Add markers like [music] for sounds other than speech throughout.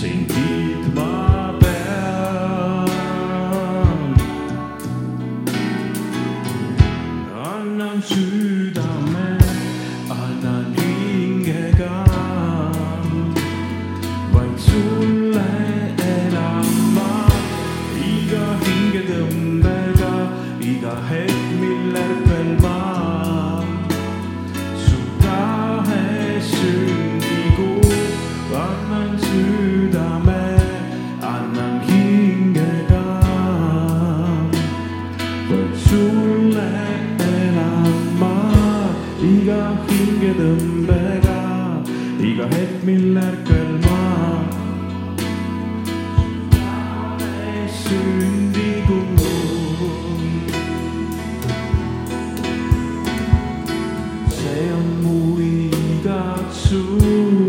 mis on to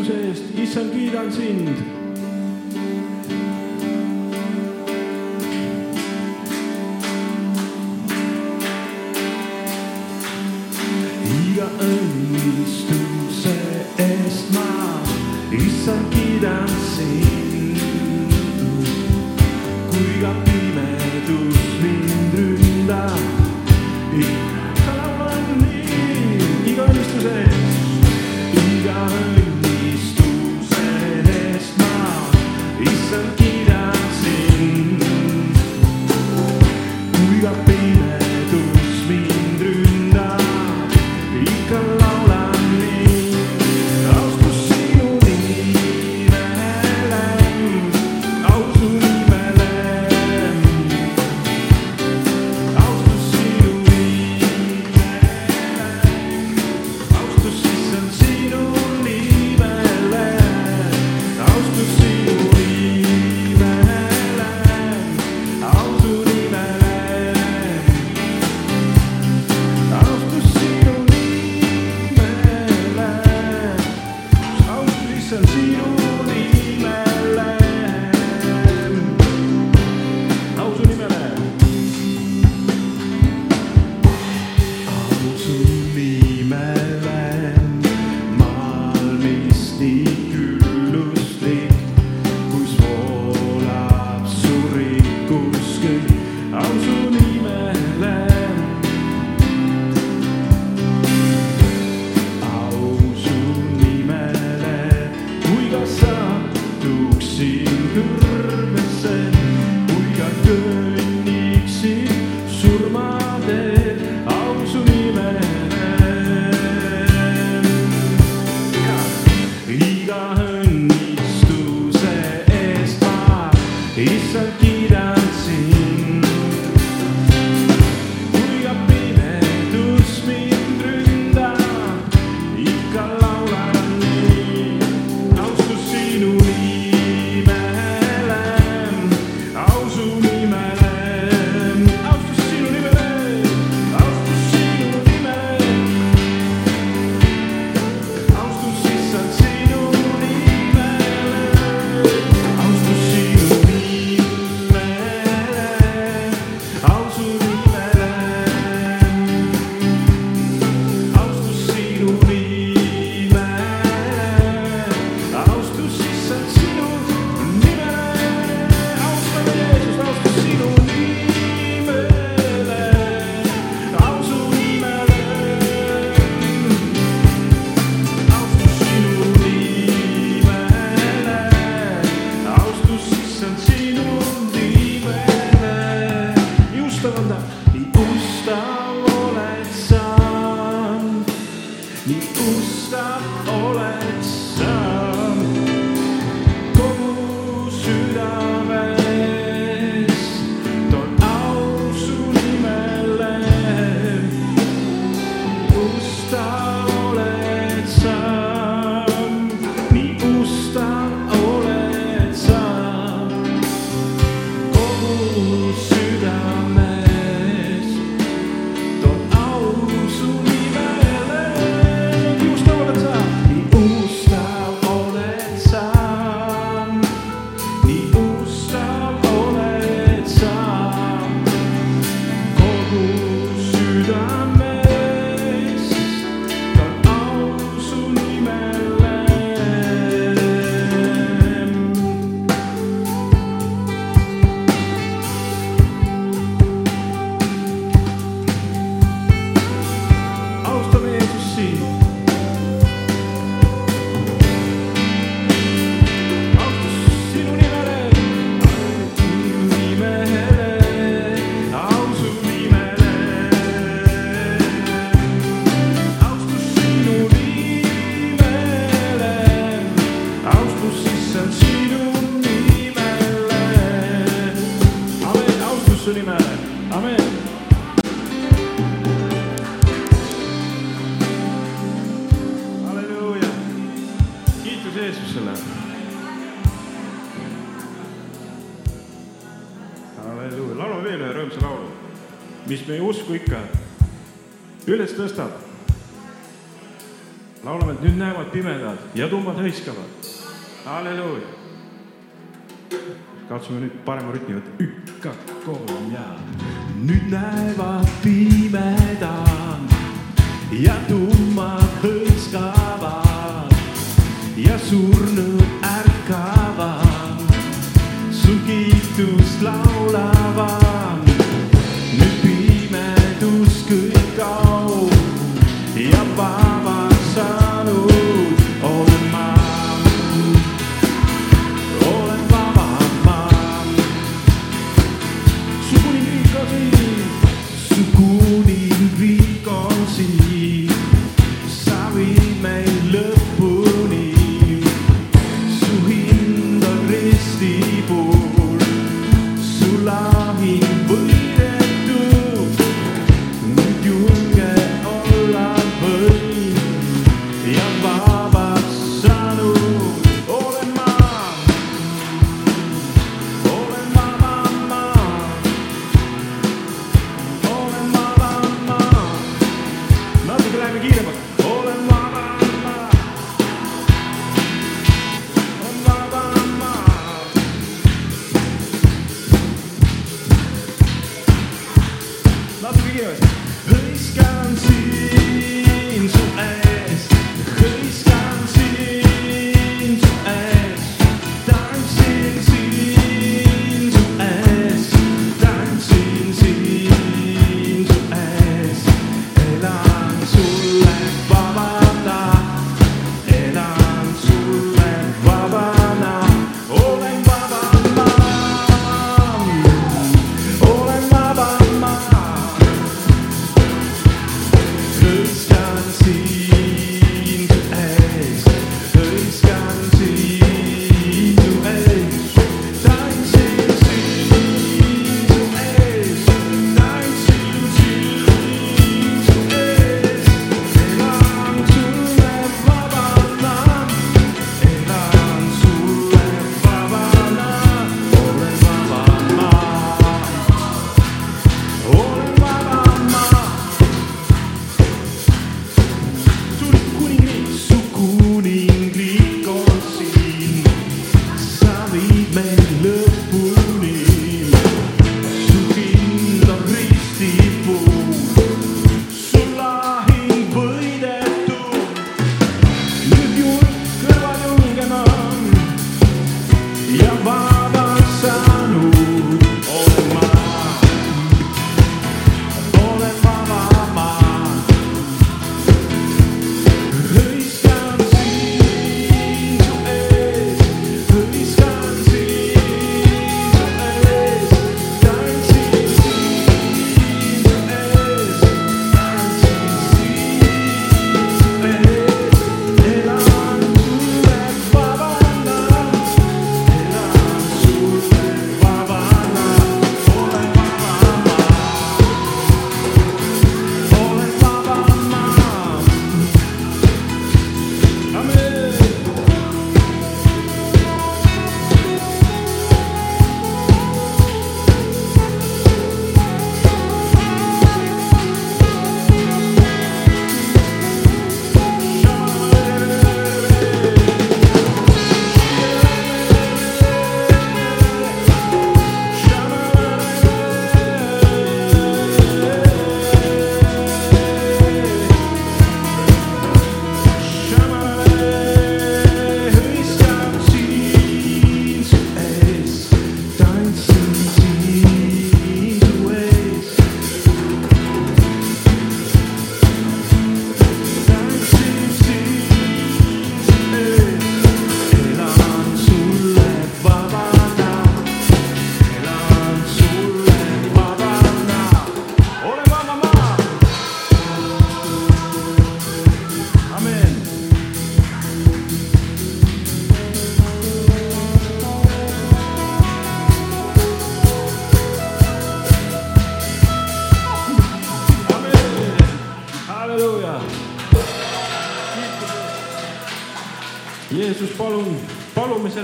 valitsuse eest, issand, kiidan sind. iga õnnistuse eest ma, issand, kiidan sind. kui ka pimedus mind ründab, ikka on nii, iga õnnistuse eest. meie usku ikka üles tõstab. laulame, et nüüd näevad pimedad ja tumbad hõiskavad. halleluuja. katsume nüüd parema rütmi võtta. üks, kaks, kolm ja. nüüd näevad pimedad ja tummad hõiskavad ja surnud ärkavad. su kiitust laulavad.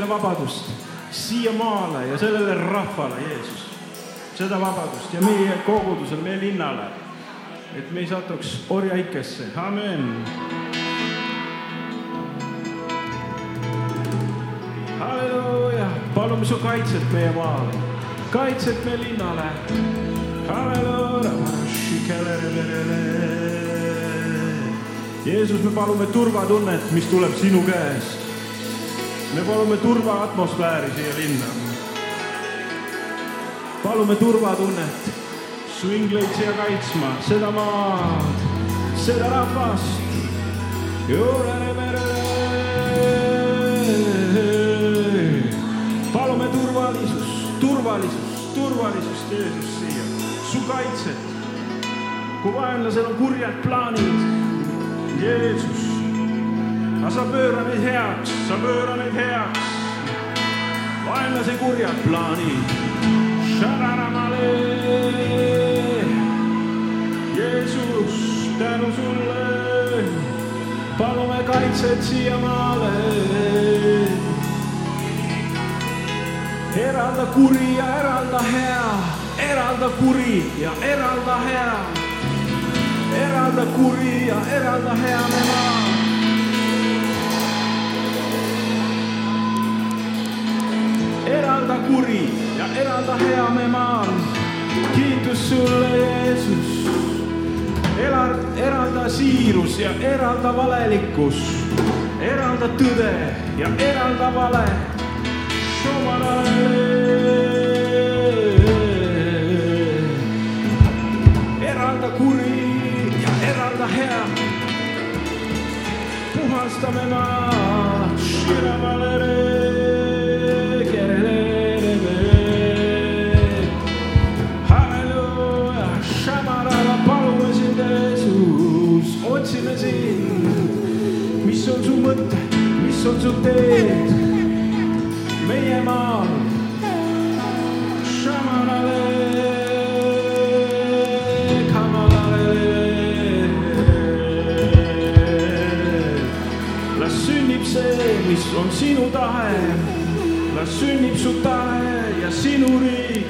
meile vabadust siia maale ja sellele rahvale, Jeesus, seda vabadust ja meie kogudusele, meie linnale, et me ei satuks orjaikesse, amen. halleluuja, palume su kaitset meie maale, kaitset meie linnale. Jeesus, me palume turvatunnet, mis tuleb sinu käest me palume turvaatmosfääri siia linna. palume turvatunnet, su ingleid siia kaitsma, seda maad, seda rahvast. palume turvalisust, turvalisust, turvalisust, Jeesus siia, su kaitset. kui vaenlasel on kurjad plaanid, Jeesus, aga sa pööra neid heaks, sa pööra neid heaks. vaenlase kurjad plaanid. Jeesus, tänu sulle, palume kaitset siiamaale eralda kuri ja eralda hea, eralda kuri ja eralda hea. eralda kuri ja eralda hea me maa. Eralda kuri ja eralda hea me maal. kiitus sulle, Jeesus. Ela-, eralda siirus ja eralda valelikkus, eralda tõde ja eralda vale eralda kuri ja eralda hea. puhastame maa, mis on su teed meie maal. las sünnib see, mis on sinu tahe, las sünnib su tahe ja sinu riik.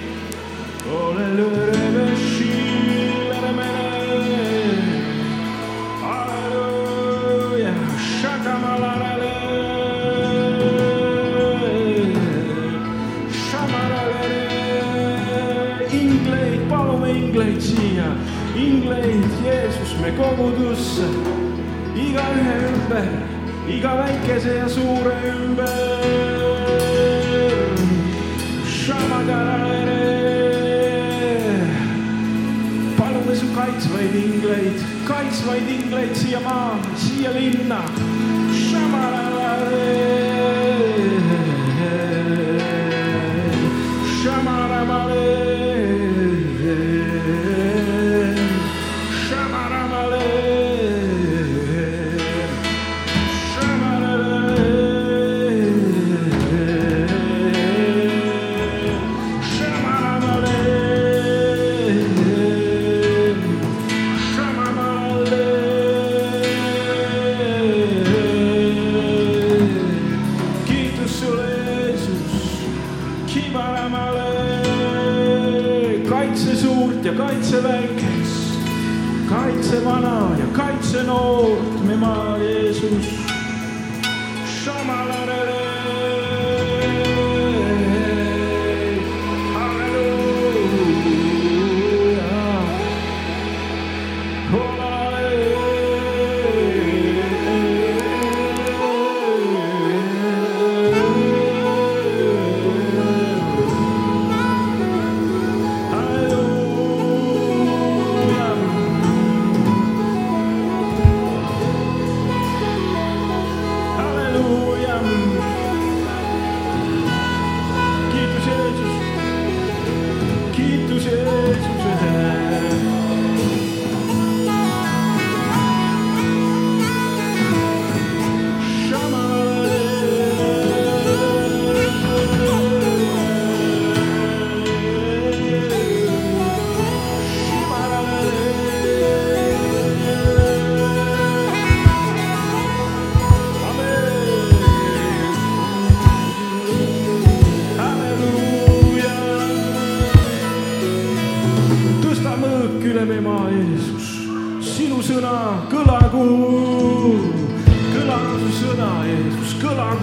halleluuja, me kogudusse, igaühe ümber, iga väikese ja suure ümber. palume su kaitsvaid ingleid, kaitsvaid ingleid siia maale, siia linna. kiitus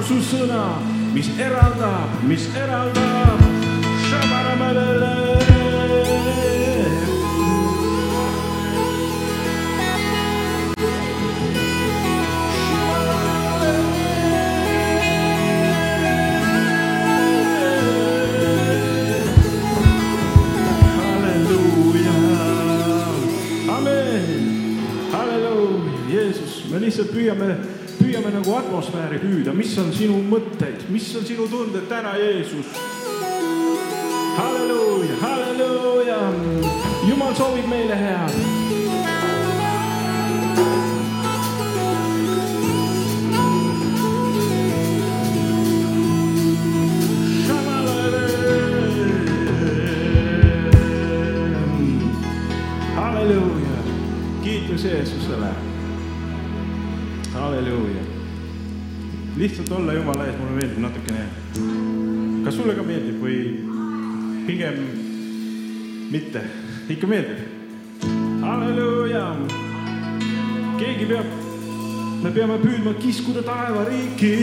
su sõna, Jeesus, kõlagu su sõna mis eraldab, mis eraldab. mõtteid, mis on sinu tunded täna, Jeesus. halleluuja, halleluuja, Jumal soovib meile head. Lihtsalt olla Jumala ees, mulle meeldib natukene. kas sulle ka meeldib või pigem mitte, ikka meeldib? halleluuja. keegi peab, me peame püüdma kiskuda taevariiki.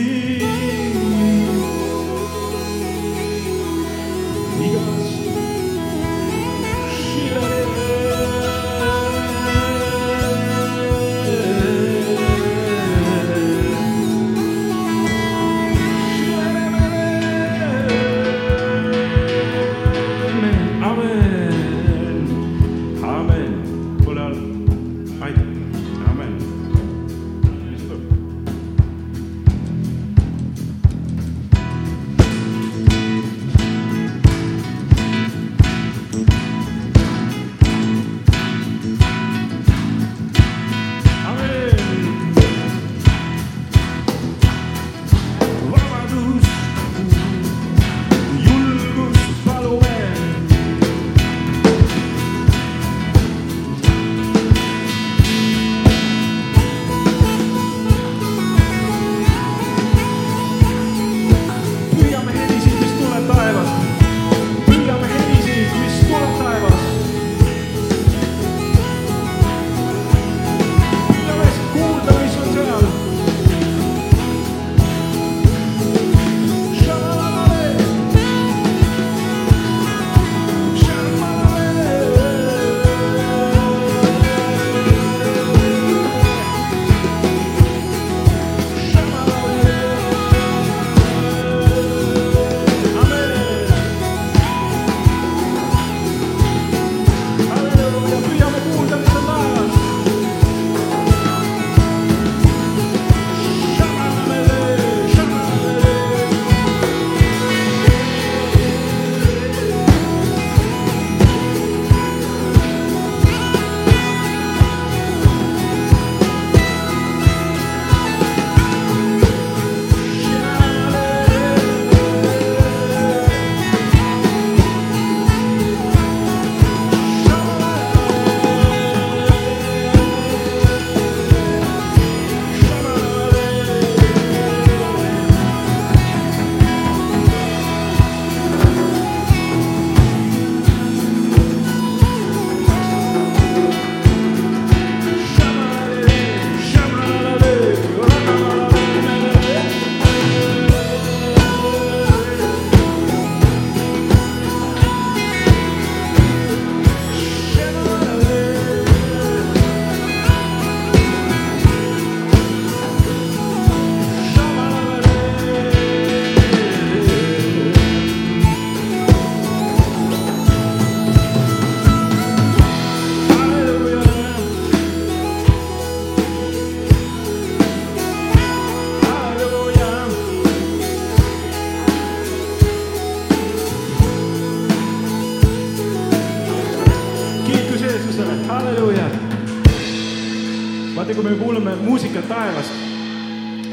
Me kuulame muusikat taevast,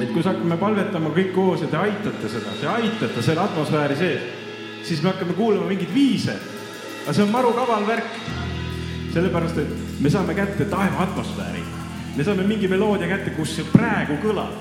et kui me hakkame palvetama kõik koos ja te aitate seda, te aitate selle atmosfääri sees, siis me hakkame kuulama mingeid viise. aga see on maru kaval värk. sellepärast, et me saame kätte taeva atmosfääri. me saame mingi meloodia kätte, kus see praegu kõlab.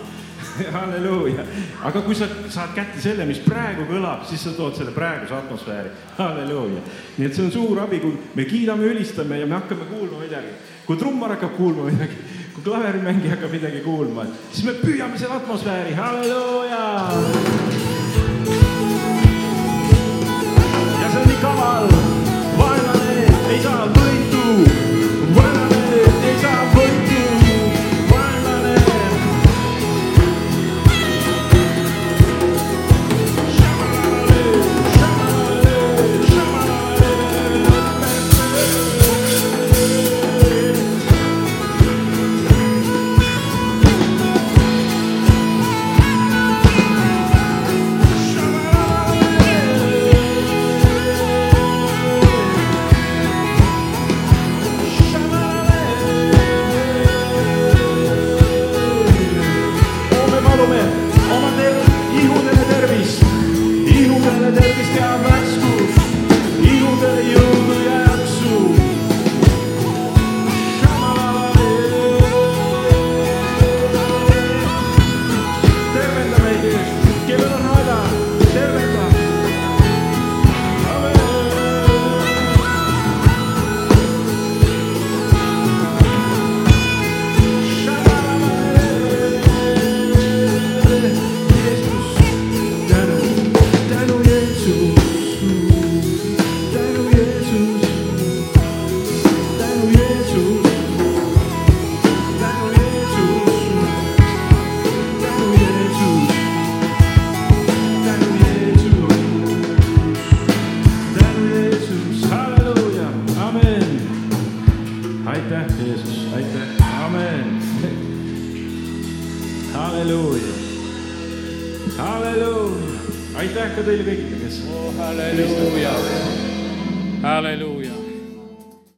[laughs] halleluuja, aga kui sa saad kätte selle, mis praegu kõlab, siis sa tood selle praeguse atmosfääri. halleluuja, nii et see on suur abi, kui me kiidame, ülistame ja me hakkame kuulma midagi. kui trummar hakkab kuulma midagi, kui klaverimängija hakkab midagi kuulma, siis me püüame selle atmosfääri, halleluuja. ja see on nii kaval